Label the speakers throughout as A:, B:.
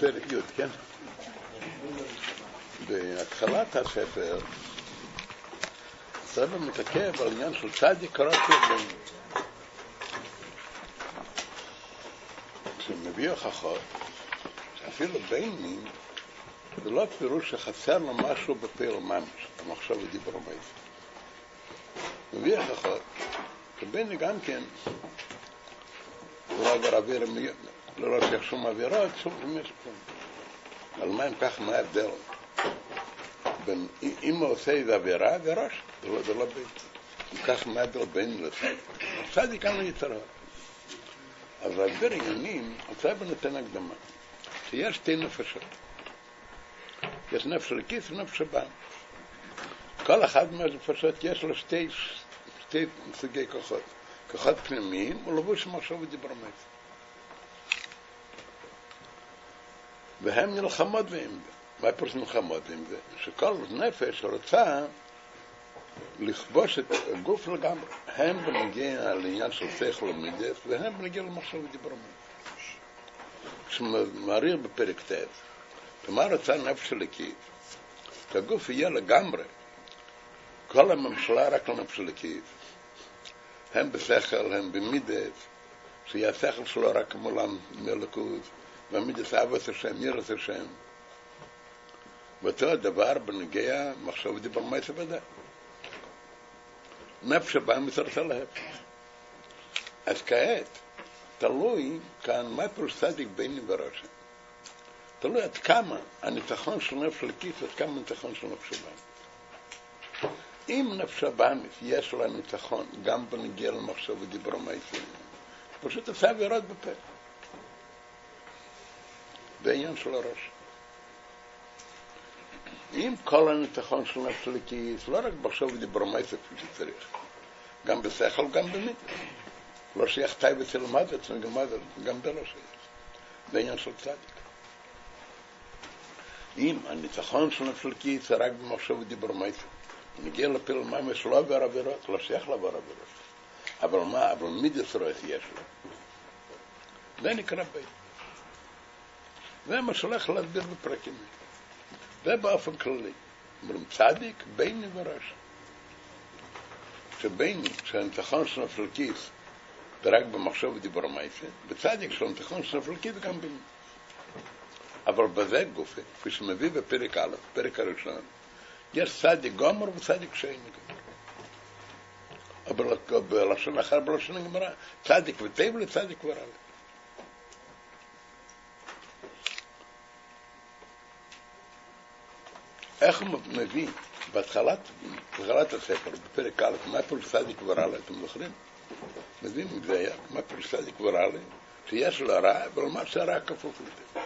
A: פרק י', כן? בהתחלת הספר הספר מתעכב על עניין של צדיק רק לבן. כשמביא הוכחות שאפילו ביינים זה לא פירוש שחסר לו משהו בפעיל ממש, המחשב ודיבור מייס. מביא הוכחות שבייני גם כן הוא לא עבר אוויר לא לוקח שום עבירות, שום משהו. על מה אם כך, מה ההבדל? אם הוא עושה איזה עבירה, זה ראש, זה לא, לא בית. אם כך, מה ההבדל בין לצדיק? צדיק אין לו יתרות. אבל ההסבר עניינים, הצבא נותן הקדמה, שיש שתי נפשות. יש נפש לכיס ונפש הבא. כל אחד מהנפשות יש לו שתי, שתי סוגי כוחות. כוחות פנימיים ולבוש מחשוב ודיבר מייס. והן נלחמות עם זה. מה פירוש נלחמות עם זה? שכל נפש רוצה לכבוש את הגוף לגמרי. הם בנגיע לעניין של שכל ומידס, והם בנגיע למחשב ודיבור מייס. כשמעריך בפרק ט', ומה רוצה נפש אלוקית? שהגוף יהיה לגמרי. כל הממשלה רק לנפש אלוקית. הם בשכל, הם במידס, שיהיה השכל שלו רק מולם מאלוקות, והמידס אהבת השם, יראת השם. ואותו הדבר בנגיע מחשב ודיבר מייסה ודאי. נפש הבא מצטרפה להפך. אז כעת, תלוי כאן מה פירוש צדיק ביני וראשי. תלוי עד כמה הניצחון של נפש אלוקית, עד כמה הניצחון של נפש הבאמית. אם נפש הבאמית יש לה ניצחון גם בנגיע למחשב ודיבור מייסים, פשוט עושה עבירות בפה. זה עניין של הראש. אם כל הניצחון של נפש אלוקית, לא רק מחשב ודיבור מייסים כפי שצריך, גם בשכל, גם במיד. לא אצל מוות, גם זה לא שייך. זה עניין של צדיק. אם הניצחון של נפש אלוקית זה רק במחשב ודיבור מייסים, נגיע לפיל ממש לא עבר עבירות, לא שייך לעבור עבירות. אבל מה, אבל מידס רואה יש לו. זה נקרא בית. זה מה שהולך להסביר בפרקים. זה באופן כללי. אומרים צדיק, ביני וראש. שביני, שהניצחון של נפלקיס זה רק במחשב ודיבור מייסה, וצדיק של הניצחון של נפלקיס זה גם ביני. אבל בזה גופה, כפי שמביא בפרק א', פרק הראשון, יש צדיק גומר וצדיק שאין גומר. אבל בלשון אחר, בלשון הגמרא, צדיק וטב לצדיק ורע. איך הוא מביא בהתחלת, בהתחלת הספר, בפרק א', מה פירוש צדיק ורע, אתם זוכרים? מביא מדויק, מה פירוש צדיק ורע, שיש לו רע, אבל מה שהרע כפוף לזה.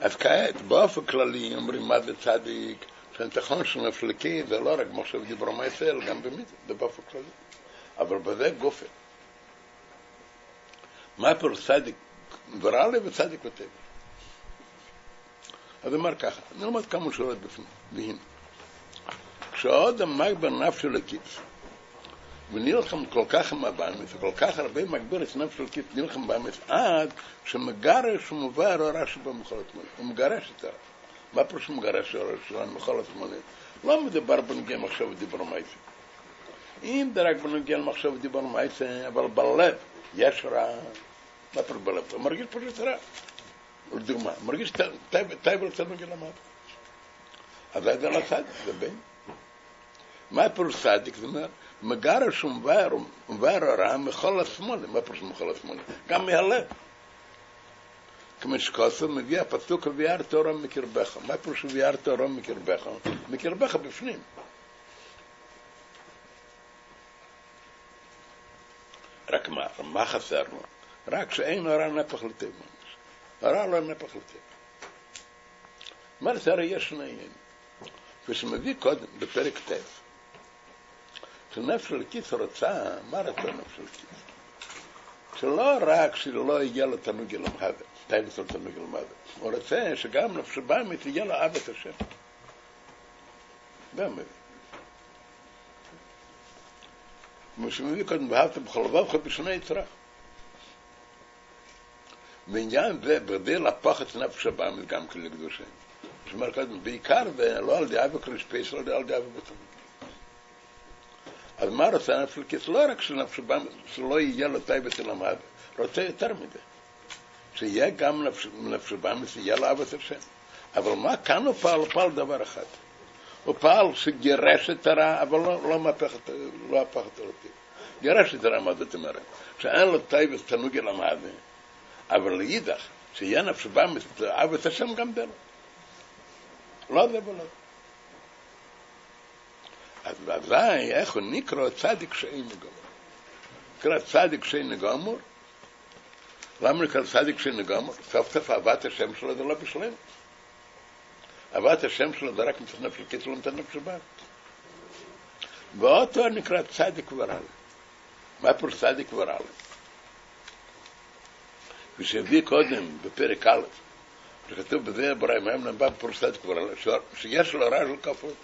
A: אז כעת, באופן כללי, אומרים מה זה צדיק, שהניצחון של נפלקי זה לא רק מחשב דיברו מעשה, אלא גם במית, זה באופן כללי. אבל בזה גופן. מה פירוש צדיק ורע לי וצדיק וטבע? אז אומר ככה, נלמד כמה שורות בפנים. כשהאודם מגבר נפשו לקיץ, ונלחם כל כך עם הבאמית, וכל כך הרבה מגביר את נפש של כיף נלחם באמית, עד שמגרש ומובא הרע שבמחול התמונה. הוא מגרש את הרע. מה פירוש מגרש הרע שבמחול התמונה? לא מדובר בנגיע מחשב ודיבור מייסי. אם זה רק בנגיע למחשב ודיבור מייסי, אבל בלב יש רע. מה פירוש בלב? הוא מרגיש פשוט רע. לדוגמה, מרגיש טייבל קצת מגיע למטה. אז זה לא צדיק, זה בין. מה פירוש צדיק? זאת אומרת, מגרש ומבר, ומבר הרע מכל השמאל, מה פירוש מכל השמאל? גם מהלב. כמו שכוסו מביא הפסוק ויער תורה מקרבך. מה פירוש ויער תורה מקרבך? מקרבך בפנים. רק מה, מה חסר לו? רק שאין הרע נפח לטבע. לא לטבע. אומרת, הרי יש שני עניינים. ושמביא קודם, בפרק ט', שנפש אלוקית רוצה, מה רצה נפש אלוקית? שלא רק שלא יגיע לו תנוג אל המוות, טייבס לו תנוג אל המוות, הוא רוצה שגם נפש הבאמית יהיה לו אהבת השם. גם מביא. כמו שמביא קודם, ואהבת בכל לבבך בשני יצרך. בעניין זה, בכדי להפוך את נפש הבאמית גם כן לקדושה. זאת אומרת, בעיקר, ולא על די אבו קריספייס, אלא על אבו בתום. אז מה רוצה נפש הקיס? לא רק שנפש הבאמית, שלא יהיה לו טייבת למד, רוצה יותר מזה. שיהיה גם נפש, הבאמית, שיהיה לו אהבת השם. אבל מה כאן הוא פעל? הוא פעל דבר אחד. הוא פעל שגירש את הרע, אבל לא, לא מהפך, לא הפך את הרע. גירש את הרע, מה זאת אומרת? שאין לו טייבס תנוגי למד, אבל לאידך, שיהיה נפש בא אהבת השם גם דלו. לא זה ולא. אז ודאי, איך הוא נקרא צדיק שאין גמור? נקרא צדיק שאין גמור? למה נקרא צדיק שאין גמור? סוף סוף אהבת השם שלו זה לא בשלם. אהבת השם שלו זה רק מצד נפש קיצור מצד נפש בת. ואותו נקרא צדיק ורע. מה פירוש צדיק ורע? ושהביא קודם בפרק א', שכתוב בזה בראי מהם נבא פירוש צדיק ורע, שיש לו רע של כפות.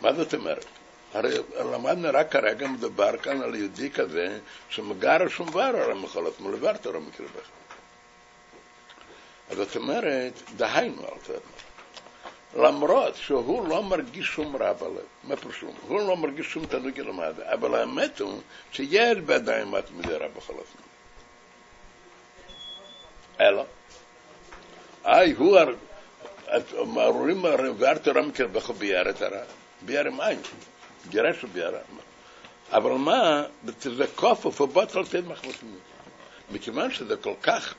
A: מה זאת אומרת? הרי למדנו רק כרגע מדובר כאן על יהודי כזה שמגר שום דבר על המחולות, מלבר תורה מקרבך. אז זאת אומרת, דהיינו על זה. למרות שהוא לא מרגיש שום בלב, מה פירוש הוא לא מרגיש שום תנוג למד, אבל האמת הוא שיש בידיים מעט מדי רע בכל הזמן. אלא, איי, הוא, אומרים, וארתו רם קרבך ביער את הרע, ביער עם עין, גירש ביער. אבל מה, זה כופף ובוטל תד מחמוסים. מכיוון שזה כל כך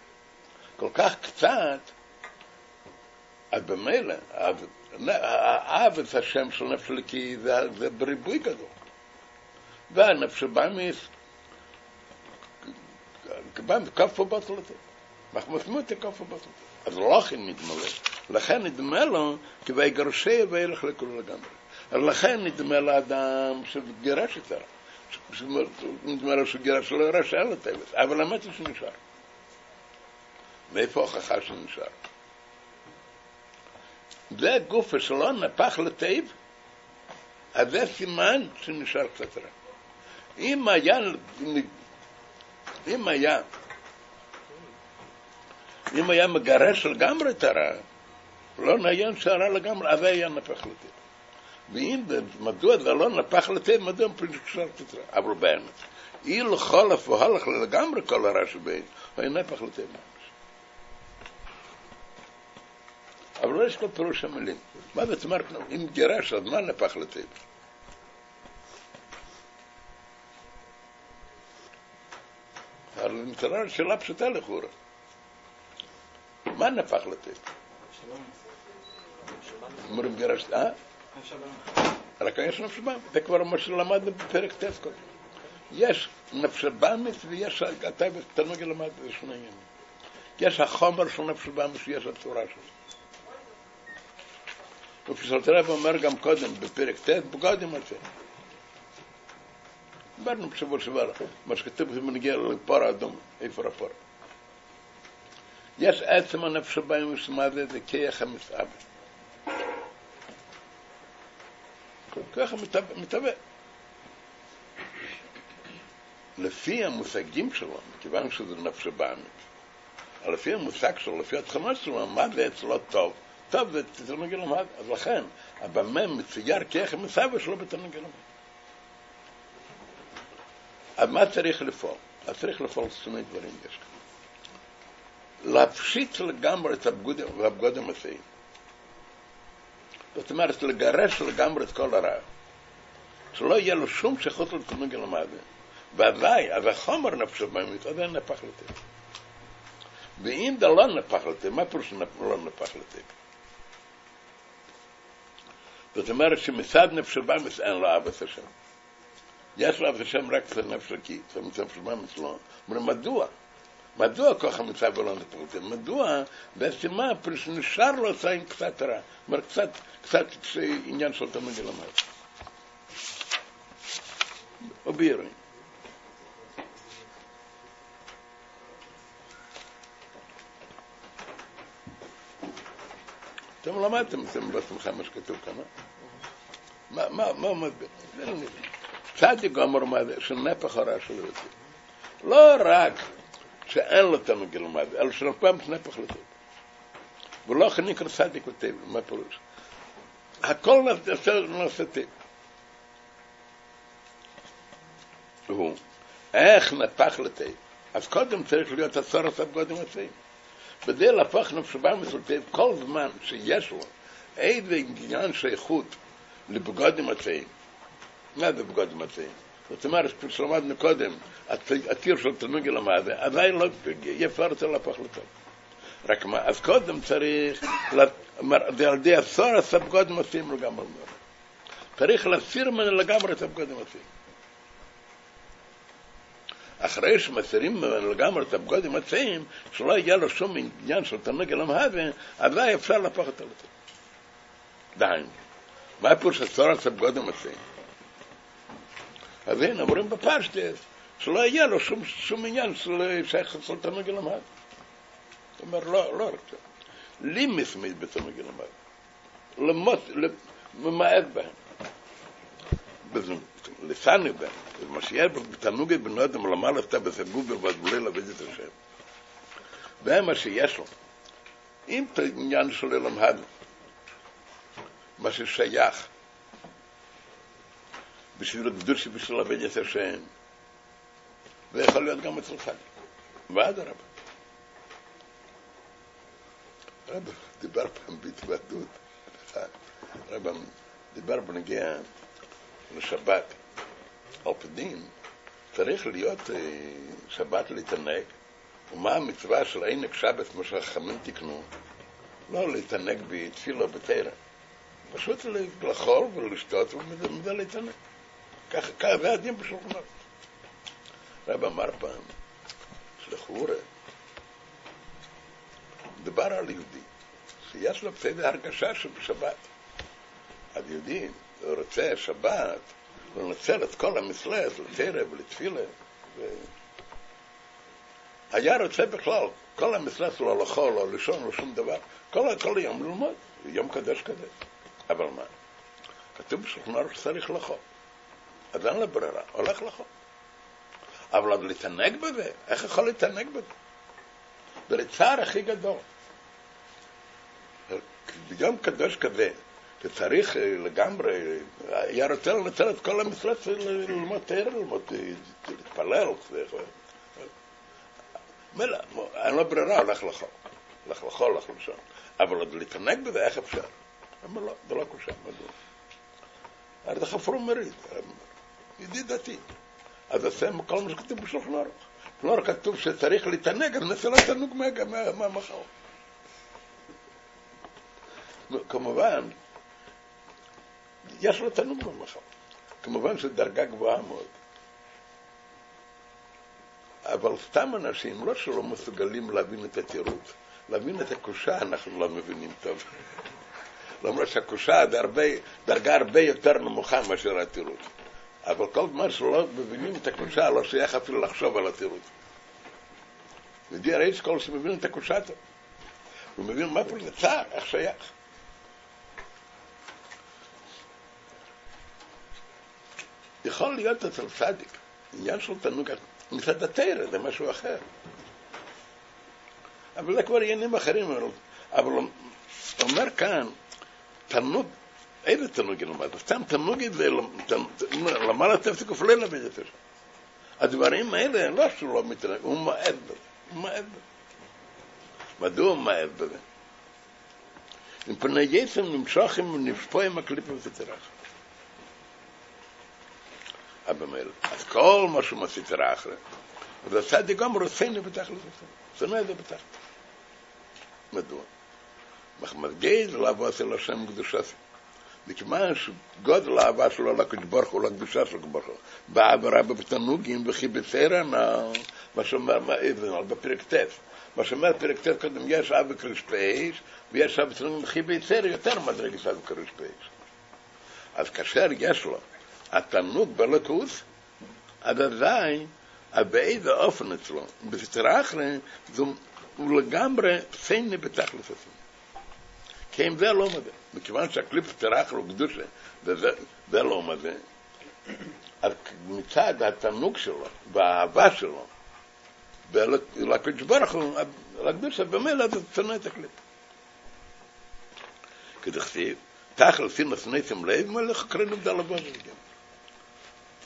A: כל כך קצת, אז במילא, האב את השם של נפש אלוקי זה, זה בריבוי גדול. והנפש הבאמיס, כף ובטל אותו. מחמסמות כף ובטל אותו. אז לא כן נדמה לכן נדמה לו כבי גרשי וילך לכולו לגמרי. לכן נדמה לאדם שגירש את הרע. נדמה לו שגירש לא ירש, אין לו אבל האמת היא שנשאר. מאיפה ההוכחה שנשאר? זה גופה שלא נפח לטייב, אז זה סימן שנשאר קצת רע. אם היה, אם היה, אם היה מגרש לגמרי את הרע, לא נעיין שהרע לגמרי, אז היה נפח לטייב. ואם, מדוע זה לא נפח לטייב, מדוע נשאר קצת רע? אבל באמת, אילו חולף והלך לגמרי כל הרע שבין, היה נפח לטייב. אבל לא יש כל פירוש המילים. זאת אומרת, אם גירש, אז מה נפח לטבע? אבל מתעורר שאלה פשוטה לכאורה. מה נפח לטבע? אומרים גירש, אה? רק יש נפש במת, זה כבר מה שלמדנו בפרק ט' קודם. יש נפש במת ויש הטבע, תנוג למד, זה שני עניינים. יש החומר של נפש במת ויש הצורה שלו. ופסלתרב אומר גם קודם, בפרק ט', בקודם על זה. דיברנו בשבוע שעבר, מה שכתוב בנגיע לפור האדום, איפה הפור. יש עצם הנפש שבהם ושמה זה, זה כיח המסעב. ככה מתהווה. לפי המושגים שלו, מכיוון שזה נפש הבאמית, לפי המושג שלו, לפי התכונות שלו, מה זה אצלו טוב? טוב, זה תתרנגל למד, אז לכן, הבמה מצייר כאיך מסבא שלו בתרנגל למד. אז מה צריך לפעול? אז צריך לפעול שני דברים יש כאן. להפשיט לגמרי את הבגוד המסעים. זאת אומרת, לגרש לגמרי את כל הרע. שלא יהיה לו שום שייכות לתרנגל למד. ואזי, אז החומר נפשו באמת, אז אין נפח לטבע. ואם זה לא נפח לטבע, מה פירוש לא נפח לטבע? זאת אומרת שמצד נפש הבאמס אין לו אהבת השם. יש לו אהבת השם רק אצל נפש הקית, אצל נפש הבאמס לא. אומרים, מדוע? מדוע כוח המצב ולא נפרטה? מדוע? בעצם מה? שנשאר לו עשה עם קצת רע. כלומר, קצת, קצת עניין של תמיד למד. או בירים. אתם למדתם, אתם בעצמכם מה שכתוב כאן, מה, מה, מה מסביר? צדיק גמור מה זה, של נפח הרע של רצי. לא רק שאין לו תנוג ילמד, אלא של פעם נפח לטוב. ולא נקרא צדיק וטבע, מה פירוש? הכל טבע. הוא, איך נפח לטבע? אז קודם צריך להיות עשור עשב קודם עצים. כדי להפוך נפשו באמס לטבע, כל זמן שיש לו איזה עניין שייכות לבגודים עצים. מה זה בגודים עצים? זאת אומרת, כפי שלמדנו קודם, הטיר של תנוגי למדה, עדיין לא יפה רוצה להפוך לטוב. רק מה, אז קודם צריך, על ידי עשור הסבגודים עושים לגמרי. צריך להסיר ממנו לגמרי את הבגודים עושים. אחרי שמסירים ממנו לגמרי את הבגודים עצים, שלא יהיה לו שום עניין של תנוגי למהווה, אזי אפשר להפוך אותו לטוב. דהיינו, מה הפירוש עשור הסבגודים עצים? אז הנה, אומרים בפשטס, שלא יהיה לו שום, שום עניין של שייך של תנוג למד. זאת אומרת, לא, לא רק זה. לימס בתנוג למד. למות, למעט בהם. לפני בהם. מה שיהיה בתנוג בנודם למעלה אתה בסגוב ובגבולי לעבד את השם. זה מה שיש לו. אם את העניין של למד, מה ששייך, בשביל הקדוש בשביל לעבד את השם. ויכול להיות גם אצל חג. ואדרבה. רב דיבר פעם בהתוודות, רב דיבר בנגיע לשבת. על פנים צריך להיות שבת להתענג. ומה המצווה של עינק שבת, כמו שהחכמים תקנו? לא להתענג בתפילה בתרא. פשוט לאכול ולשתות ומזה להתענג. ככה, זה הדין בשולחן ערוך. רב אמר פעם, שלכאורה, מדבר על יהודי, שיש לו בסדר הרגשה שבשבת. אז יהודי רוצה שבת לנצל את כל המסלס לתרא ולתפילה. ו... היה רוצה בכלל, כל המסלס לא לאכול, לא לישון, לא שום דבר, כל, כל היום ללמוד, יום קדש כזה. אבל מה? כתוב בשולחן שצריך לאכול. אז אין לה ברירה, הולך לחוק. אבל עוד להתענג בזה, איך יכול להתענג בזה? זה לצער הכי גדול. ביום קדוש כזה, שצריך לגמרי, היה רוצה לנצל את כל המשרד ללמוד תאר, ללמוד, להתפלל, מילא, אין לו ברירה, הולך לחוק. הולך לחול, הולך לשם. אבל עוד להתענג בזה, איך אפשר? אמר לא, זה לא קושר, מדוע? הרי זה חפרו מריד. ידידתי. אז עושה כל מה שכתוב בשולחן ערוך. לא רק כתוב שצריך להתענג, אז נעשה לו תענוג מהמחר. כמובן, יש לו תענוג מהמחר. כמובן שזו דרגה גבוהה מאוד. אבל סתם אנשים, לא שלא מסוגלים להבין את התירוץ, להבין את הקושה אנחנו לא מבינים טוב. למרות שהקושה זה דרגה הרבה יותר נמוכה מאשר התירוץ. אבל כל זמן שלא מבינים את הקושה, לא שייך אפילו לחשוב על התירוץ. רייס כל שמבין את הקושה טוב. הוא מבין מה פה זה צער, איך שייך. יכול להיות אצל צדיק, עניין של תנוג מצד התרא, זה משהו אחר. אבל זה כבר עניינים אחרים, אבל הוא אומר כאן, תנוג איזה תנוגי למד? סתם תנוגי זה למעלה תפסיק ופלילה ביותר. הדברים האלה, לא שהוא לא מתנהג, הוא מעד בזה, הוא מעד בזה. מדוע הוא מעד בזה? אם פני יצם נמשכים ונשפוע עם הקליפה ותתרח. אבל מילא, אז כל מה שהוא מסתרה אחרי, אז הצדיק גם רוצה לבטח לזה. שונא את זה בטח. מדוע? מחמד גייז לעבוד אצל השם קדושת. מכיוון שגודל האהבה שלו לקדוש ברוך הוא, לקדושה של הקדוש ברוך הוא, בעברה בתענוגים וכי בצרן, מה שאומר, בפרק ט', מה שאומר פרק ט' קודם, יש אב וקריספייס, ויש וכי בצר יותר מדרגת אב וקריספייס. אז כאשר יש לו התענוג בלקוס, אז אזי, באיזה אופן אצלו, בסתרה אחרי, הוא לגמרי סייני בתכלס עצמו. כי אם זה לא מבין. מכיוון שהקליפ טרח לו קדושה, וזה לא מזה, אז מצד התענוג שלו והאהבה שלו, ולקדוש ברוך הוא, לקדושה במילא זה שונא את הקליפ. כדכתיב, תכלס סינוס נסים לב, מלך קרנו בדל הבוז.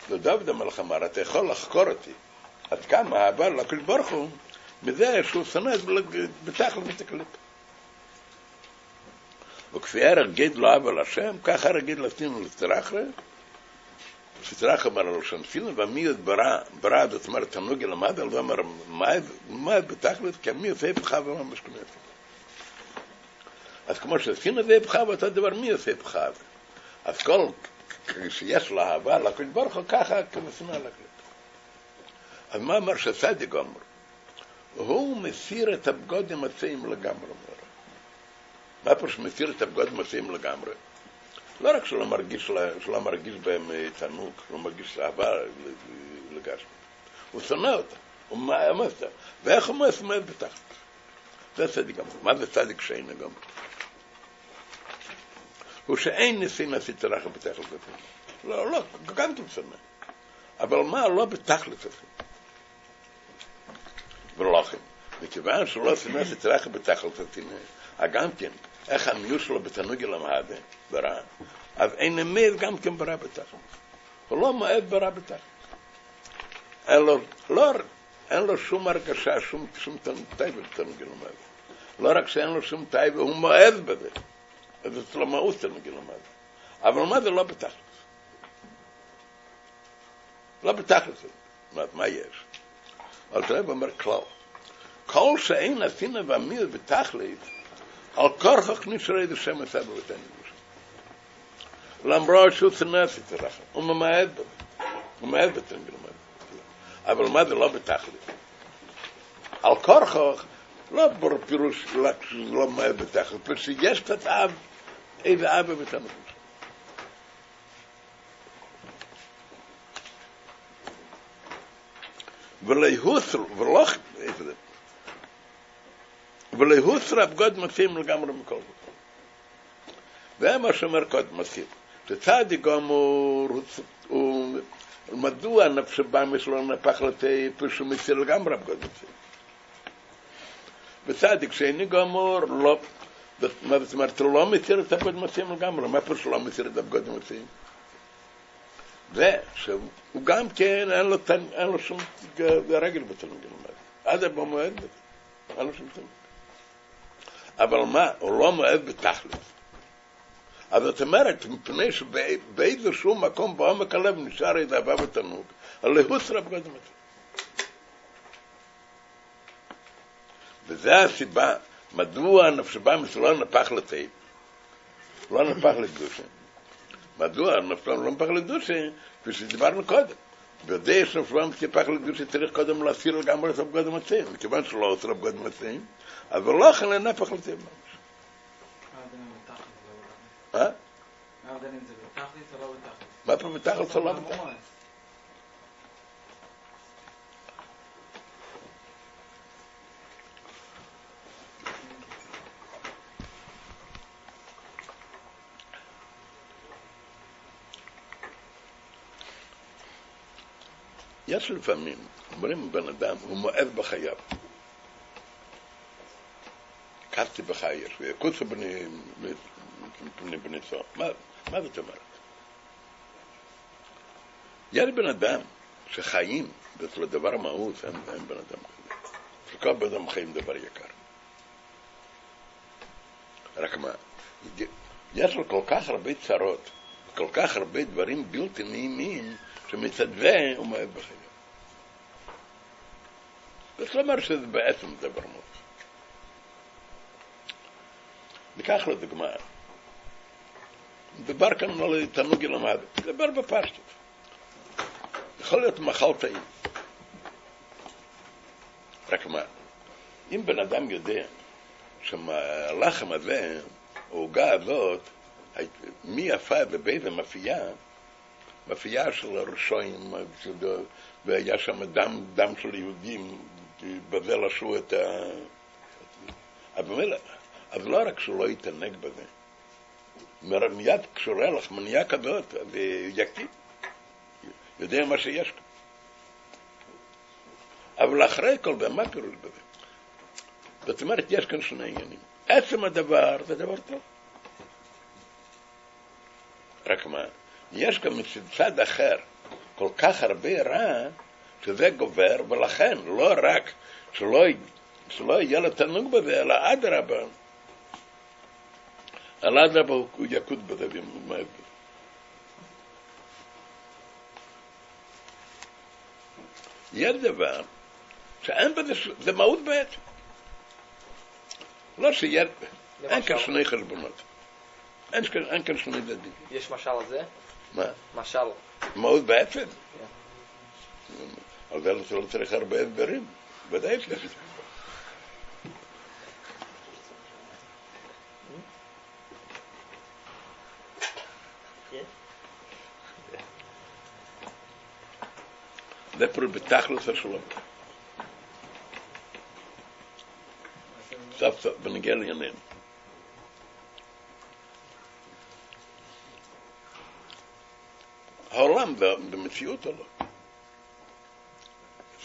A: ודוד המלך אמר, אתה יכול לחקור אותי עד כמה אהבה לקדוש ברוך הוא, מזה שהוא שונא בתכלס את הקליפ. וכפי הרגיד לא אהבה להשם, ככה הרגיד לסינו לסטרחרה, סטרח אמר לו שם סינו, ומי ברא, ברא, זאת אומרת, תנוגי למד, הוא אמר, מה בתכלס, כי מי עושה פחה ומה משכונה. אז כמו שסינו זה פחה, ואותו דבר מי עושה פחה. אז כל, כשיש לו אהבה לקדוש ברוך הוא, ככה כמסונה לקדוש. אז מה אמר שצדיק אומר? הוא מסיר את הבגודים הצעים לגמרי. מה פה שמסיר את הבגודים הצעים לגמרי? לא רק שלא מרגיש, שלא מרגיש בהם תענוג, לא מרגיש אהבה לגשמי, הוא שונא אותה, הוא מאמץ אותה, ואיך הוא מאמץ בתחת? זה צדיק גמור. מה זה צדיק שאין גמור? הוא שאין ניסים עשית לך בתכלת לפני. לא, לא, גם כן שונא. אבל מה, לא בתכלת לפני. ולכן, מכיוון שלא סימס את רחם בתכלת לפני, גם כן, איך המיוס שלו בתנוג אל המהדה, ברע, אז אין אמיר גם כן ברע בתכלת. הוא לא מועד ברע בתכלת. אין לו, לא, אין לו שום הרגשה, שום, שום בתנוג אל המהדה. לא רק שאין לו שום טייבה, הוא מועד בזה. זה לא תנוג אל המהדה. אבל מה זה לא בתכלת? לא בתכלת. מה יש? אז רב אומר כלל. כל שאין עשינה ואמיר בתכלית, על כורכך נשארי לשם הסבא ותן למרות שהוא צנס את הרחם, הוא ממעט בו, הוא ממעט בתן גלמד. אבל מה זה לא בתכלית? על כורכך, לא בפירוש לא ממעט בתכלית, פשוט שיש קצת אב, איזה אבא גלמד. ולהוסר, ולא, איפה זה? ולהוסר הבגוד מסיעים לגמרי מכל זאת. זה מה שאומר קודם מסיעים. שצדיק גמור, מדוע נפש הבאמי שלו נפח לטייפ שהוא מסיר לגמרי הבגוד מסיעים. וצדיק שאיני גמור, לא, זאת אומרת, הוא לא מסיר את הבגוד מסיעים לגמרי, מה פה שלא מסיר את הבגוד מסיעים? ושהוא גם כן, אין לו, אין לו שום רגל בתלמוד גלמד. עד במועד בזה, אין לו שום תלמוד. אבל מה, הוא לא מועד בתכלס. אז זאת אומרת, מפני שבאיזשהו מקום בעומק הלב נשאר איזה אהבה ותענוג, הלהוס רב גודל וזה הסיבה, מדוע נפש הבאמס לא נפח לטייפ, לא נפח לקדושה. מדוע נפלם לא נפח לקדושה? כפי שדיברנו קודם. ויודע שנפלם כפח לקדושה צריך קודם להסיר לגמרי את הבגוד המצעים, מכיוון שלא עושה לבגוד המצעים, אז לא אכל לנפח לטייפ ממש. אה? מה פה בתכלס או לא בתכלס? יש לפעמים, אומרים בן אדם, הוא מואב בחייו. קצתי בחייו, ויקוצו בני בני צור. מה, זאת אומרת? יש בן אדם שחיים, זה לדבר מהות, אין, אין בן אדם כזה. שכל בן אדם חיים דבר יקר. רק מה, יש לו כל כך הרבה צרות, כל כך הרבה דברים בלתי נעימים, שמצד זה הוא מאוהב בחיים. זאת אומרת שזה בעצם דבר מאוד. ניקח לדוגמה, מדובר כאן על תענוג ילמד, מדבר בפשטות. יכול להיות מאכל טעים. רק מה, אם בן אדם יודע שהלחם הזה, העוגה הזאת, מי עפה את זה, באיזה מאפייה, מאפייה של הראשונים, והיה שם דם, דם של יהודים, בזה לשו את ה... אז ממילא, אז לא רק שהוא לא יתענג בזה, מיד כשרואה לך מניעה כזאת, אז יקטין, יודע מה שיש כאן. אבל אחרי כל זה, מה פירוש בזה? זאת אומרת, יש כאן שני עניינים. עצם הדבר זה דבר טוב. רק מה, יש גם מצד אחר כל כך הרבה רע, שזה גובר, ולכן לא רק שלא, שלא יהיה לו תענוג בזה, אלא אדרבה, על אדרבה הוא יקוד בזה בזה. יש דבר שאין בזה, זה מהות בעצם. לא שיהיה, אין כאן שני חשבונות. אין כאן שני דדים.
B: יש משל על זה?
A: מה?
B: משל.
A: מהות בעצם? על זה לא צריך הרבה הסברים. ודאי שיש. זה פרוט בתכלס השלום. סוף סוף, בנגיע לעניינים. העולם במציאות או לא?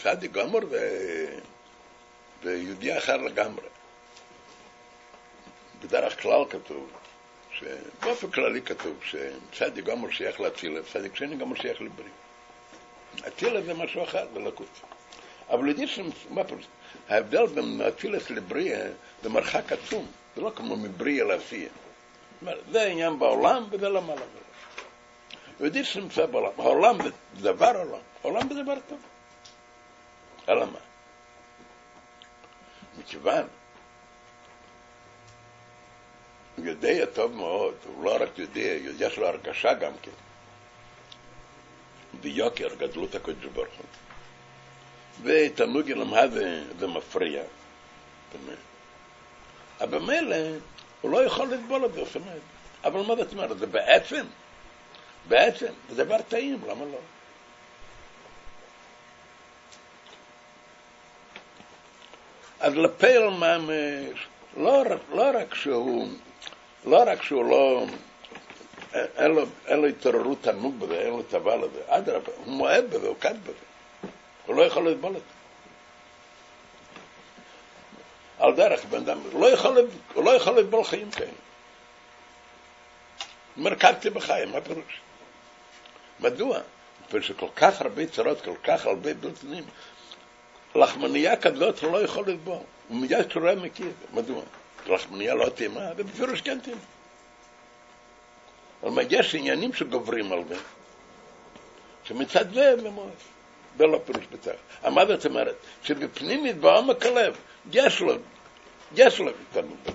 A: סעדי גמור ו... ויהודי אחר לגמרי. בדרך כלל כתוב, באופן כללי כתוב שצדיק גמור שייך לאצילה, צדיק שני גמור שייך לבריא. אצילה זה משהו אחר, זה לקות. אבל יודעים מה פירוש? ההבדל בין אצילס לבריאה זה מרחק עצום, זה לא כמו מבריאה לעשייה. זה עניין בעולם וזה לא מעלה. יודעים שנמצא בעולם. העולם זה דבר עולם, העולם זה דבר טוב. אלא מה? מכיוון יודע טוב מאוד, הוא לא רק יודע, יש לו הרגשה גם כן, ביוקר גדלות הקודש ברוך הוא. ותענוג למה זה, מפריע. אבל במילא הוא לא יכול לסבול את זה. אבל מה זאת אומרת? זה בעצם, בעצם, זה דבר טעים, למה לא? אז לפייל ממש, לא, לא רק שהוא, לא רק שהוא לא, אין לו, התעוררות תענוג בזה, אין לו טבע לזה, אדרבה, הוא מועד בזה, הוא קד בזה. הוא לא יכול לסבול את זה. על דרך בן אדם, הוא לא יכול, לא לסבול חיים כאלה. מרכבתי בחיים, מה פירוש? מדוע? מפני שכל כך הרבה צרות, כל כך הרבה בלתנים, לחמנייה כזאת הוא לא יכול לסבול. הוא מיד שורה מכיר, מדוע? לחמנייה לא תאימה, זה בפירוש כן תאימה. אבל יש עניינים שגוברים על זה, שמצד זה זה מואס. זה לא פירוש בצער. מה זאת אומרת? שבפנימית בעומק הלב יש לו, יש לו התענות בזה.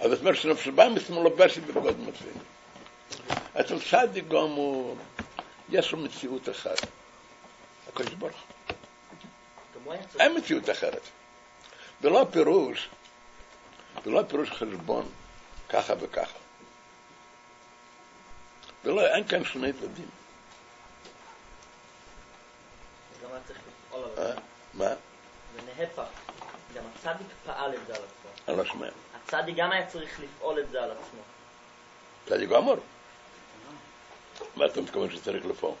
A: אז זאת אומרת שנפש הבאמיס מלובשת בבגוד מצוין. אצל צדיק גמור יש לו מציאות אחת. הקדוש ברוך אין מציאות אחרת. זה לא פירוש, זה לא פירוש חשבון ככה וככה. זה לא, אין כאן שני צדדים. מה?
B: זה להפך. גם הצדיק פעל את זה על עצמו.
A: אני לא שומע.
B: הצדיק גם היה צריך לפעול את זה על עצמו.
A: צדיק גמור. מה אתה מתכוון שצריך לפעול?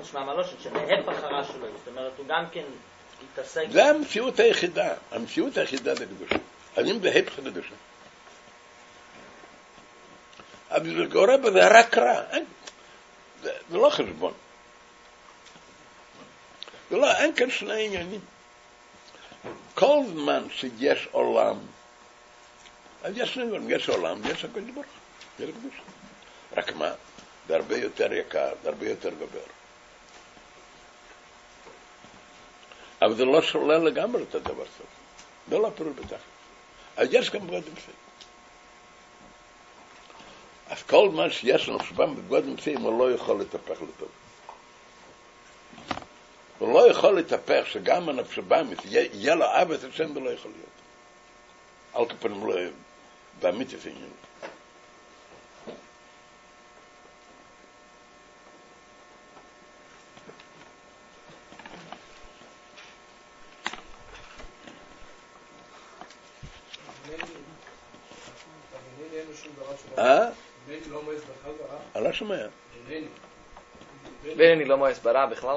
B: נשמע מלושת, שלהפך הרע שלו, זאת אומרת, הוא גם כן התעסק...
A: זה המציאות היחידה, המציאות היחידה זה קדושה. אני בהפך הקדושה. אבל זה קורה בזה רק רע, זה, לא חשבון. זה לא, אין כאן שני עניינים. כל זמן שיש עולם, אז יש שני דברים, יש עולם ויש הקדוש ברוך הוא. רק מה? זה הרבה יותר יקר, זה הרבה יותר גבר. אבל זה לא שולל לגמרי את הדבר הזה. זה לא פירוש בתכלס. אז יש גם בגוד אמצעי. אז כל מה שיש לנו שבא בגוד אמצעי, הוא לא יכול להתהפך לטוב. הוא לא יכול להתהפך שגם הנפש הבאמית, יהיה לו אב את השם ולא יכול להיות. על כפנים לא, באמיתי זה עניין. אה? אני לא שומע.
B: ואני לא מואס ברע בכלל?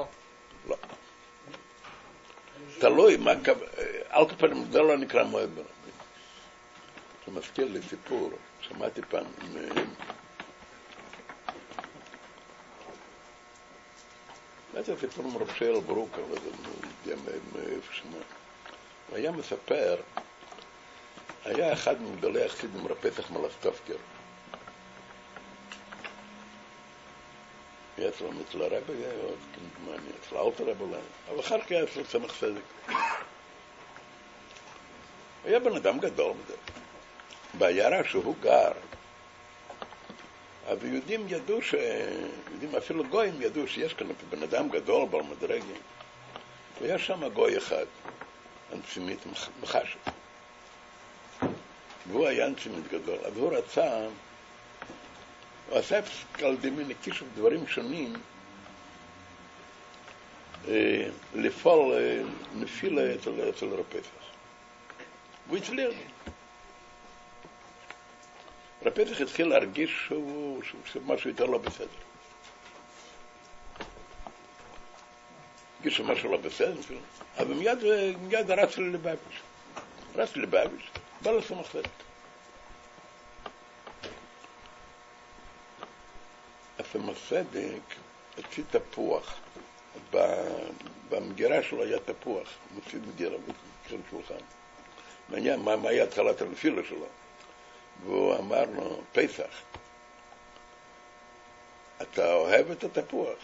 A: תלוי, מה, על כל פנים זה לא נקרא מועד ברבים. זה מזכיר לי סיפור, שמעתי פעם, מה זה סיפור עם רב לא מ- מאיפה שמע. הוא היה מספר, היה אחד מגדולי החסידים, רב פסח מלסטובקר. אצלו אצל הרבי, היה עוד כמדומני, אצל האלטר רבי אולי, אבל אחר כך היה אצל סמך צדק. היה בן אדם גדול מדי. בעיירה שהוא גר, אז יהודים ידעו ש... יהודים, אפילו גויים ידעו שיש כאן בן אדם גדול, בעל מדרגים. והיה שם גוי אחד, אנטישמית מח- מחשב. והוא היה אנטישמית גדול, אז הוא רצה, עשה על ידי מיני קישור דברים שונים, אה, לפעול אה, נפילה אצל פסח. והוא הצליח. רב פסח התחיל להרגיש שמשהו יותר לא בסדר. הרגיש שמשהו לא בסדר. אבל מיד, רץ ללבביץ'. רץ ללבביץ', בא לסמך הסמך צדק הוציא תפוח. במגירה שלו היה תפוח, מוציא מגירה בתחילת שולחן. מעניין מה, מה היה התחלת הנפילה שלו. והוא אמר לו, פסח, אתה אוהב את התפוח?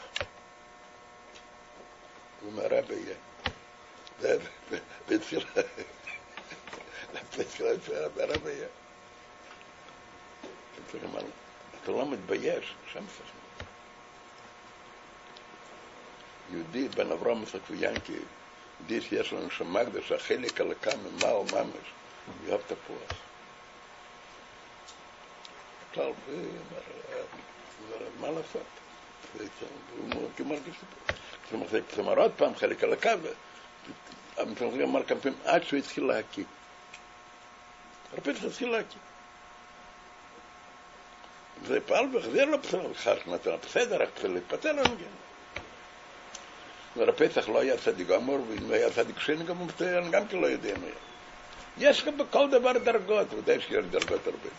A: הוא אומר, רבי, יהיה. זה- והתחיל, לו, אתה לא מתבייש? שם סכנה. יהודי בן אברהם יצחק ויאנקי, יהודי שיש לנו שם מקדש, החלק הלקה ממעל ממש, אוהב תפוח. כלל, הוא אומר, מה לעשות? הוא מרגיש. כלומר, זה כלומר עוד פעם חלק הלקה, והמתנגד אמר כמה פעמים, עד שהוא התחיל להקיא. פעמים התחיל להקיא. זה פעל והחזיר לו אחר נתן בסדר, רק צריך להתפטר לנו גם. והרב פסח לא היה צדיק גמור, ואם היה צדיק שני גמור, אני גם כן לא יודע מה היה. יש גם בכל דבר דרגות, ודאי שיש דרגות הרבה.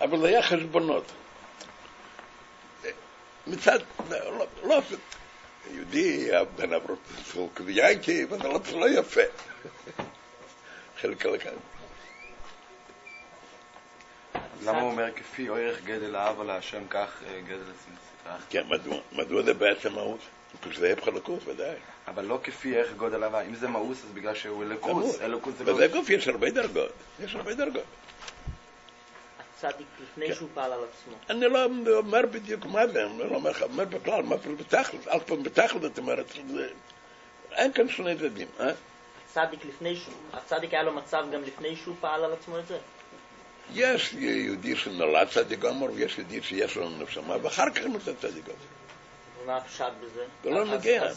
A: אבל זה היה חשבונות. מצד, לא, לא, יהודי, בן אברהם, קביינקי, וזה לא, זה לא יפה. חלק הלכה.
C: למה הוא אומר כפי ערך גדל האב על השם כך אה, גדל עצמך?
A: כן, מדוע? מדוע זה בעצם מהות? כשזה הפך לקות, ודאי.
C: אבל לא כפי ערך גודל האב, אם זה מאוס אז בגלל שהוא אלוקוס. אלוקוס זה לא...
A: גוף יש הרבה דרגות, יש הרבה דרגות.
B: הצדיק לפני
A: כן.
B: שהוא פעל על עצמו.
A: אני לא אומר בדיוק מה זה, אני לא אומר לך, אומר בכלל, מה אפילו בתכלת, אף פעם בתכלת, זאת אומרת, אין כאן שני צדדים, אה?
B: הצדיק לפני שהוא, הצדיק היה לו מצב גם לפני שהוא פעל על עצמו את זה?
A: יש יהודי שנולד צדיק גמור, ויש יהודי שיש לו נפשמה, ואחר כך נוצר צדיק גמור.
B: ומה הפשט בזה?
A: זה לא נוגע.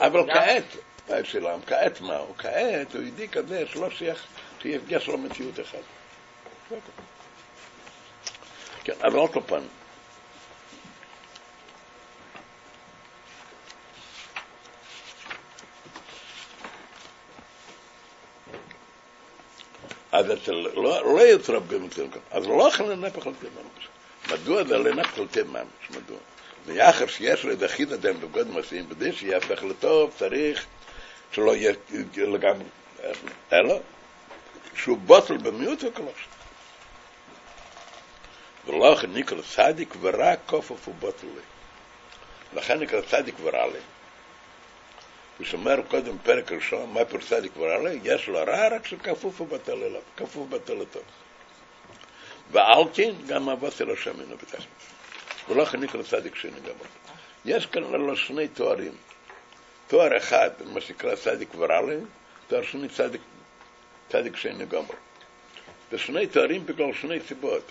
A: אבל? כעת, השאלה, כעת מה הוא? כעת הוא יהודי כזה שלא שייך, שיש לו מציאות אחת. כן, אבל על כל אז אצל, לא, לא יוצר פגם אצל כל אז לא יכול לנפח על ממש. מדוע זה לנפח על ממש? מדוע? ויחר שיש לו איזה חיד אדם בגוד מעשים, כדי שיהפך לטוב, צריך שלא יהיה לגמרי, אלא שהוא בוטל במיעוט וקלוש. ולא נקרא צדיק ורע כופף ובוטל לי. לכן נקרא צדיק ורע לי. ושומר קודם פרק ראשון, מה פירוש צדיק ורע לי? יש לו רע רק שכפוף ובטל אליו, כפוף ובטל לטוב. ועל כן גם אבוס אל השם אינו בתכלס. ולא נקרא צדיק שני גמור. יש כאן לו שני תוארים. תואר אחד, מה שנקרא צדיק ורע לי, תואר שני צדיק, צדיק שני גמור. ושני תוארים בגלל שני סיבות.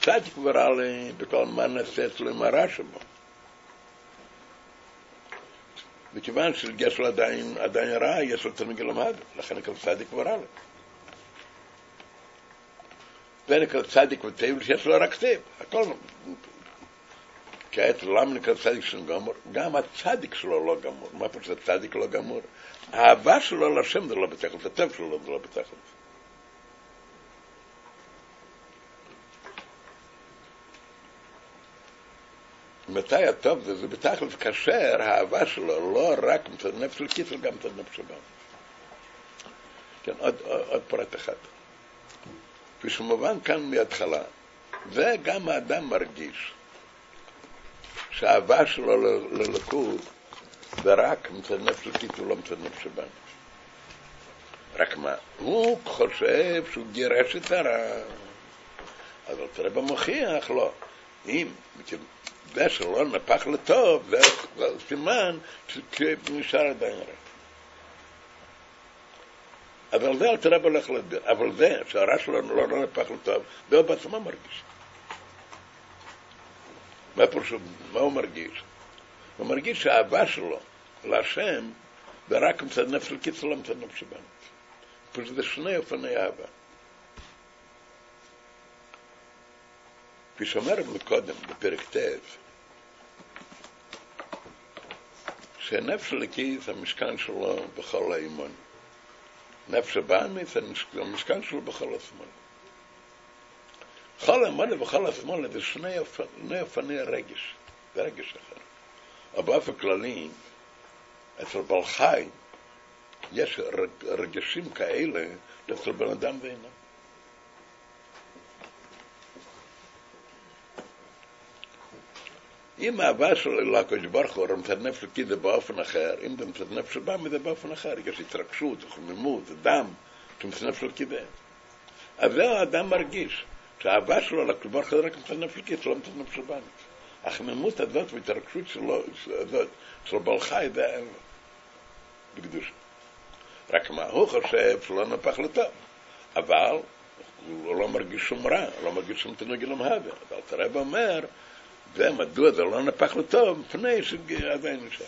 A: צדיק ורע לי בגלל מה נעשה אצלו עם הרע שבו. מכיוון שיש לו עדיין, עדיין רע, יש לו תלמיד למד, לכן נקרא צדיק ורע לי. ונקרא צדיק וטייבל שיש לו רק טייב, הכל כעת למה נקרא צדיק שלו גמור? גם הצדיק שלו לא גמור. מה פשוט הצדיק לא גמור? האהבה שלו להשם זה לא בתכלס, הטוב שלו זה לא בתכלס. מתי הטוב זה? זה בתכלס כאשר האהבה שלו לא רק מצד נפש אלוקית, אלא גם מצד נפש הבא. כן, עוד, עוד, עוד פרט אחד. כפי שמובן כאן מההתחלה, זה גם האדם מרגיש שהאהבה שלו לליכוד זה רק מצד נפש אלוקית ולא מצד נפש הבא. רק מה, הוא חושב שהוא גירש את הרע. אבל תראה במוכיח, לא. אם זה שלא נפח לטוב, זה סימן שנשאר עדיין רע. אבל זה אלתר רב הולך להסביר. אבל זה, שהרע לא, לא נפח לטוב, זה הוא בעצמו מרגיש. מה פרשו, מה הוא מרגיש? הוא מרגיש שהאהבה שלו להשם זה רק מצד נפש לקיצור, לא מצד נפש הבנת. פשוט זה שני אופני אהבה. כפי שאומר מקודם, בפרק ט', שהנפש הלקיס, המשכן שלו בכל האימון. נפש הבאמיס, המשכן שלו בכל השמאל. בכל המונה ובכל השמאל זה שני אופני הרגש, זה רגש אחר. אבל באופן כללי, אצל בעל חי יש רגשים כאלה אצל בן אדם ואינם. אם האהבה שלו לקדוש ברוך הוא נפש אלוקי זה באופן אחר, אם זה מצד נפש הבא זה באופן אחר, יש התרגשות, חמימות, דם, מצד נפש אלוקי זה. אז זה האדם מרגיש, שהאהבה שלו לקדוש ברוך הוא רק נפש אלוקי, זה לא מצד נפש הבא. החמימות הזאת וההתרגשות שלו, הזאת, של בעל חי, זה אין לו, בקדושה. רק מה, הוא חושב שלא נפח לטוב, אבל הוא לא מרגיש שום רע, לא מרגיש שום תנוג אלום הווה. אבל תראה ואומר, ומדוע זה לא נפח לטוב? מפני שעדיין נשאר.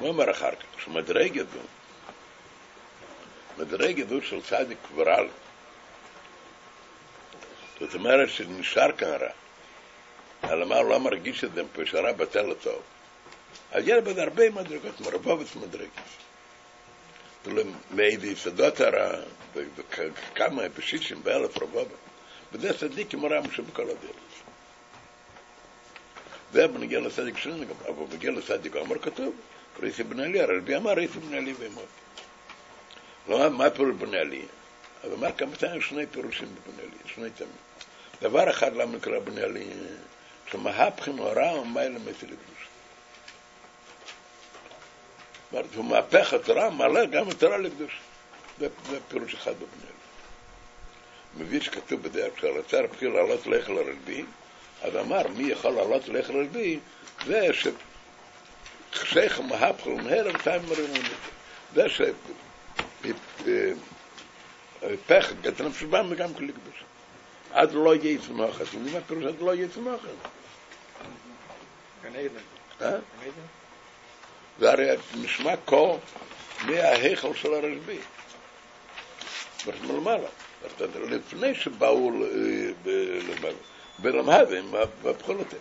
A: מה אומר אחר כך? שמדרג ידו, מדרג ידו של צדיק ורל. זאת אומרת שנשאר כאן רע. אלא מה, הוא לא מרגיש את זה, שהרע בטל לטוב. אז יש בזה הרבה מדרגות, מרבובת מדרגות. מאיזה יסודות הרע, וכמה בשישים באלף רבובת. וזה צדיק עם הרע שבכל הדרך. זה בנגיע לצדיק גם, אבל בנגיע לצדיק אמר כתוב, ריסי בן עלי, הרבי אמר ריסי בן עלי ואמר. לא, מה פירוש בן עלי? אז אמר כמה פעמים שני פירושים בבן עלי, שני תמים. דבר אחד למה נקרא בן עלי, שמהפכים הרע ומיילה מתי לקדוש. אומרת, הוא מהפך התורה, מעלה גם התורה לקדוש. זה, זה פירוש אחד בבני אל. מביא שכתוב בדרך כלל, רצה רב חיל לעלות לך לרלבי, אז אמר, מי יכול לעלות לך לרלבי? זה ששייך מהפך ומהר ותיים מרימון. זה שהפך את הנפש בם וגם כל לקדוש. עד לא יהיה יצמחת. מה פירוש עד לא יהיה יצמחת?
C: גן עדן.
A: אה?
C: גן עדן?
A: זה הרי נשמע כה מההיכל של הרשב"י. מלמעלה. לפני שבאו ולמדהם והפכו לתל.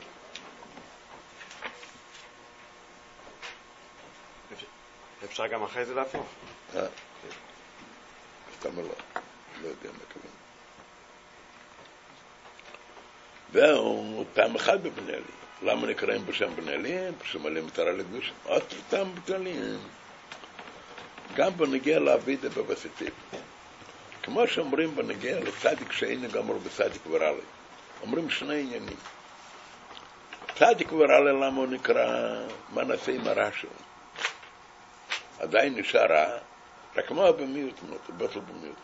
C: אפשר גם אחרי זה להפוך?
A: אה? סתם לא. לא יודע מה כוון. והוא פעם אחת בבני עלי. למה נקראים בשם עלי? שמלאים מטרה לקדוש. עוד טעם בכללי. גם בנגיע לאבידה בבסיטיב. כמו שאומרים בנגיע לצדיק שאין גמור בצדיק ורלי. אומרים שני עניינים. צדיק ורלי למה הוא נקרא מה נעשה עם הרע שלו? עדיין נשאר רע, רק מה במיעוט, בכלל במיעוט.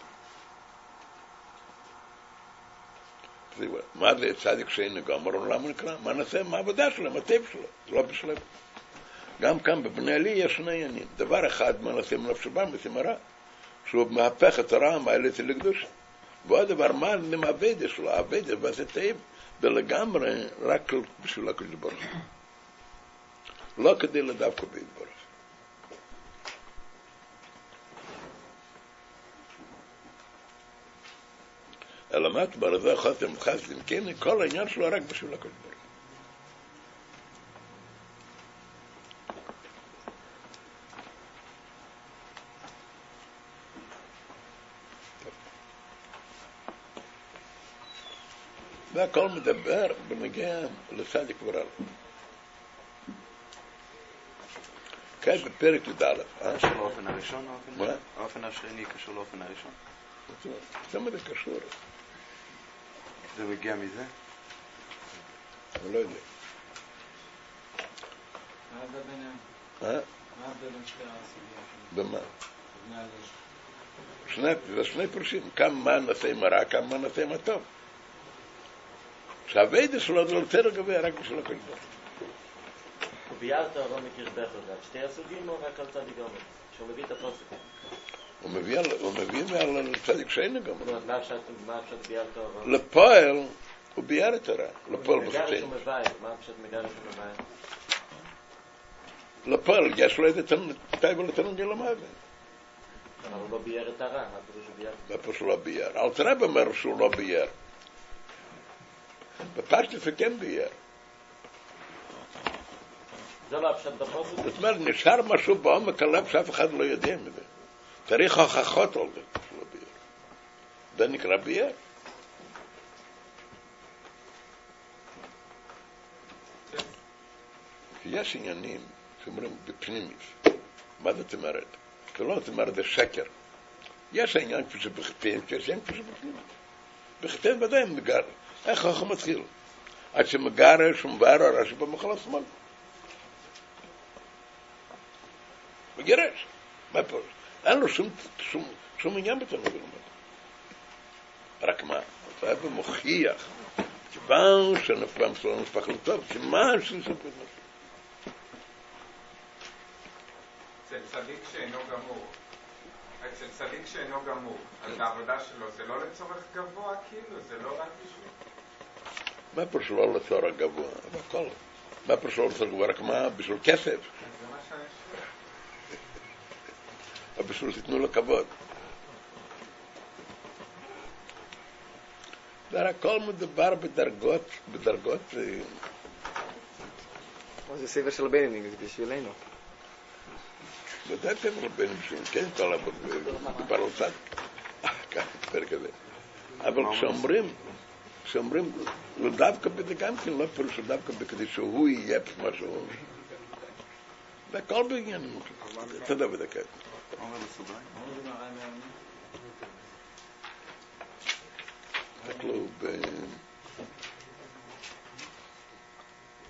A: מה זה צדיק שאין גמור? למה נקרא? מה נעשה? מה העבודה שלו? מה הטבע שלו? זה לא בשלב. גם כאן בבני עלי יש שני עניינים. דבר אחד, מה נעשה עם נפש הבא? נעשה הרע. שהוא מהפך את הרע המעלת לקדושה. ועוד דבר, מה עם האבדה שלו? האבדה ועשה טייב, ולגמרי רק בשביל הקדוש ברוך הוא. לא כדי לדווקא בהתברך. אלא מה כבר זה חותם חסדים, כן, כל העניין שלו רק בשביל הקדוש ברוך. והכל מדבר בנגיע לצדיק ורל. כעת בפרק י"א, אה?
C: לאופן הראשון? האופן-
A: מה?
C: האופן השני קשור לאופן הראשון?
A: למה זה קשור?
C: זה מגיע מזה?
A: אני לא יודע.
D: מה ההבדל ביניהם?
A: אה?
D: מה ההבדל בין שתי הסוגיות?
A: במה? שני, זה שני פירושים, כמה מה נעשה עם הרע, כמה מה נעשה עם הטוב. שהאביידה שלו זה יותר גבוה רק בשביל הוא.
B: וביארת אהרון מקרבך זה על שתי הסוגים או רק על צדיק גומר? שהוא מביא את הפוסק.
A: הוא מביא, על- הוא מביא מעל צדיק שאין לגמרי.
B: מה מה אפשר ביארת אהרון?
A: לפועל הוא ביאר את הרע, לפועל.
B: הוא מבאר, מה פשוט מגרש הוא מבאר?
A: לפועל יש לו את הטייבל לתנגל המוות.
B: אבל הוא לא ביאר את הרע, מה פירוש הוא ביאר?
A: זה פה שהוא לא ביאר. אלתרעב אומר שהוא לא ביאר. בפשטוס הוא כן ביאר.
B: זה לא הפשט בפוסק?
A: זאת אומרת, נשאר משהו בעומק הלב שאף אחד לא יודע מזה. צריך הוכחות על ביאר. זה נקרא ביאר. יש עניינים שאומרים בפנימית. מה זאת אומרת? זה לא זאת אומרת, זה שקר. יש העניין כפי שבחטאים, יש עניין כפי שבפנימית. בחטאים ודאי מגר. איך החוכם מתחיל? עד שמגרש ומבאר הרש"י במחל השמאל. מגרש. מה פה? אין לו שום, שום, שום עניין בתלמוד לומד. רק מה? הרב מוכיח, כיוון שנפלם שלו נשפך לטוב, שמשהו שפט
E: אצל צדיק שאינו גמור. אצל צדיק שאינו גמור, אז העבודה שלו זה לא לצורך גבוה כאילו? זה לא רק בשביל...
A: מה פה שלא לצור הגבוה? אבל הכל. מה פה שלא לצור גבוה? רק מה? בשביל כסף?
E: זה מה שאני
A: בשביל שתיתנו לו כבוד? זה הכל מדובר בדרגות, בדרגות, אה,
F: זה ספר של בינינג, זה בשבילנו.
A: ודאי אתם רבנים בשביל, כן, כל הבא, מדובר על צד. כאן, פרק הזה. אבל כשאומרים, כשאומרים, לא דווקא בזה גם כן, לא פירוש דווקא בכדי שהוא יהיה מה שהוא. זה הכל בעניינים. תודה ודקה.
C: בסוגריים?
A: ב...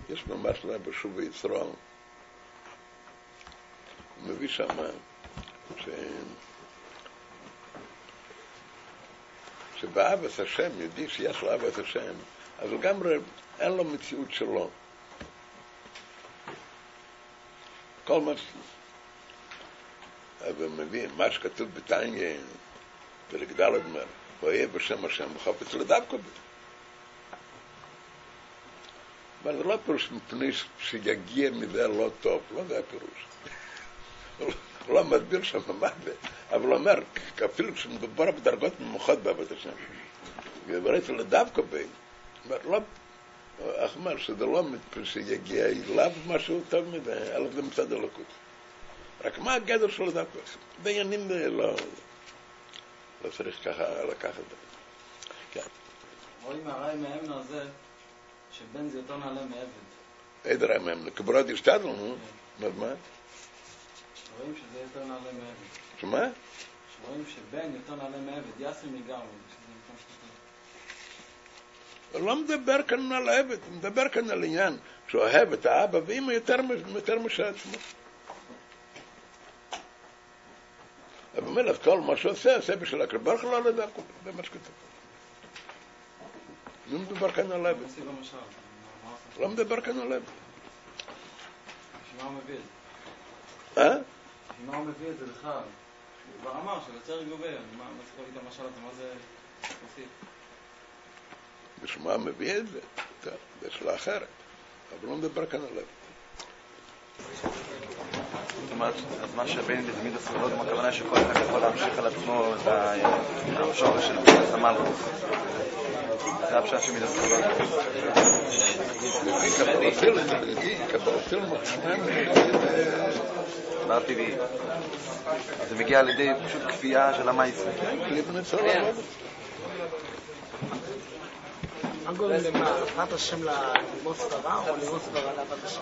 A: יש ממש רב בשוב בישראל, הוא מביא שם ש... שבאהבת השם, יהודי שיש לו אהבת השם, אז לגמרי אין לו מציאות שלו. כל מה. אבל מביא מה שכתוב בתניא, פרק ד' אומר, ואהיה בשם השם וחפץ לדווקא בו. אבל זה לא פירוש מפני שיגיע מזה לא טוב, לא זה הפירוש. הוא לא מסביר שם מה זה, אבל הוא אומר, אפילו כשמדובר בדרגות נמוכות בעבודת השם, וברית לדווקא אומר, לא, איך אומר, שזה לא מפני שיגיע אליו משהו טוב מזה, אלא זה מצד אלוקות. רק מה הגדר שלו דווקא? בעניינים לא, לא צריך ככה לקחת זה.
D: רואים מהרעי מהימים הזה, שבן זה יותר נעלה מעבד.
A: עדר המם, כברות ישתדלו, נו, מה, מה?
D: רואים שזה יותר נעלה מעבד.
A: שמה?
D: רואים שבן יותר נעלה מעבד, יאסר.
A: הוא לא מדבר כאן על הוא מדבר כאן על עניין שהוא אוהב את האבא ואמא יותר משל עצמו. אבל באמת, כל מה שהוא עושה, בשביל הקרב ברוך הוא לא לדעת, זה מה שכתוב. לא מדבר כאן על
D: עושה?
A: לא מדבר כאן על העבד.
D: בשביל מה הוא מביא את זה?
A: אה?
D: בשביל מה הוא מביא את זה בכלל? הוא כבר אמר שיותר גובה, מה צריך להביא את המשל הזה? מה זה מוסיף?
A: בשביל מה מביא את זה? זה שאלה אחרת. אבל לא מדבר כאן על העבד.
C: זאת אומרת, אז מה שבין בזמיד הסודות, הכוונה היא שכל אחד יכול להמשיך על עצמו את השורש של מידת המלכות. זה הפשט של
A: משמע
C: דבר זה מגיע על ידי פשוט כפייה של המייסר.
G: מה גורם למה? אהבת השם ללמוד סברה או ללמוד סברה לאהבת השם?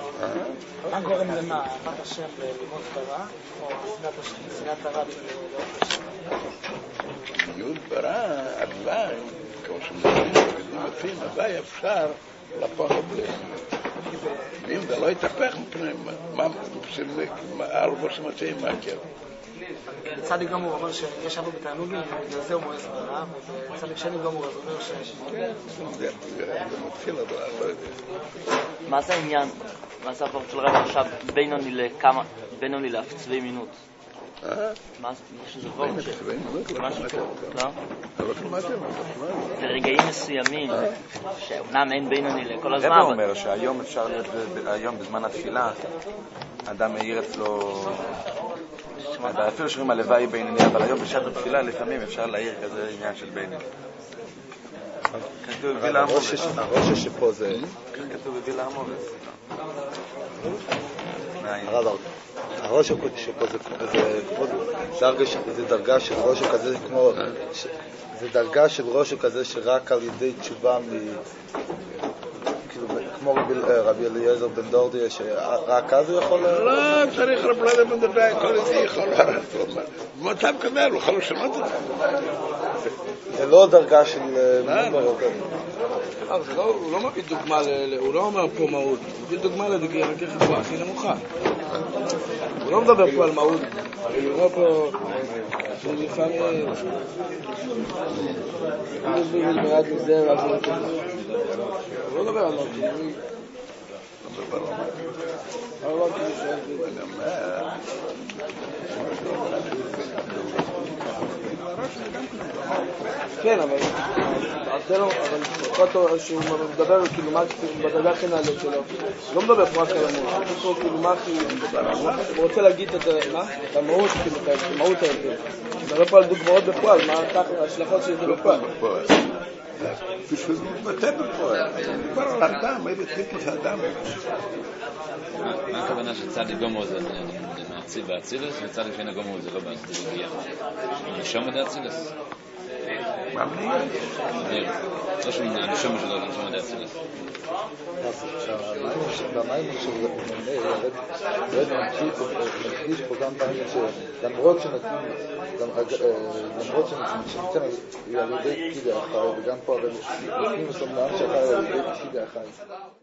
G: מה גורם למה? אהבת השם ללמוד סברה או שנאת הרע לאהבת השם?
A: יוד ברא, הוואי, כמו שמדברים לפי הוואי אפשר להפוך זה. ואם זה לא יתהפך מה, מה, ארבע שמציעים
G: בצדיק גמור אומר שיש אבו בתענוגים ובגלל זה הוא מועס סברה ובצדיק שני גמור אז הוא אומר ש...
H: מה זה העניין? מה זה הפורט של רב עכשיו בינוני לכמה, בינוני לאף צבי מינות?
A: אה?
H: מה זה, יש איזה וורט ש...
A: לא
H: משהו כזה, לא? ברגעים מסוימים, שאומנם אין בינוני לכל הזמן,
C: הרב
H: אבל
C: אומר שהיום אפשר, להיות היום בזמן התפילה, אדם מאיר אצלו, אפילו שאומרים הלוואי בינוני, אבל היום בשעת התפילה לפעמים אפשר להעיר כזה עניין של בינוני. כתוב בווילה
I: הרושש
C: עמובס.
I: הרושש שפה זה,
C: כתוב בווילה עמובס. מעין.
I: הרב, הראש שפה זה דרגה של ראש כזה, כמו, זה דרגה של ראש כזה שרק על ידי תשובה מ... כמו רבי, אה, רבי אליעזר בן דורדיה, שרק אז הוא יכול... אה,
A: לא, צריך רב לדה בן דבי, כל זה יכול. במצב כזה הוא יכול לשנות את זה.
I: זה לא דרגה של... אה,
A: לא,
I: כזה.
G: אבל לא, הוא לא מביא דוגמה, הוא לא אומר פה מהות, הוא מביא דוגמה לדוגמה הכי הכי נמוכה. הוא לא מדבר פה על מהות, הוא אומר פה שלפעמים... לא לא מדבר על הוא מביא... אבל לא כן, אבל שהוא מדבר כאילו מה בדרגה הכי נעלית שלו, לא מדבר פה רק על המהות, הוא כאילו מה הכי, הוא רוצה להגיד את המהות, כאילו, את המהות ההבדל. מדבר פה על דוגמאות בפועל, מה ההשלכות של זה בפועל.
A: בשביל זה מתבטא בפועל. מדובר על אדם, איזה טיפוס אדם.
J: מה הכוונה שצדיק גומור זה באצילס, וצדיק שאינו גומור זה לא באצילס? נשום דאצילס?
A: מה בנייה?
J: לא שהוא הנשום שלו זה נשום דאצילס.
I: במים של ירד מדגיש פה גם פעמים שלמרות אה, למרות שניתן על ידי פקיד האחראי, וגם פה הרי נותנים את אומנם שאחראי על ידי פקיד האחראי.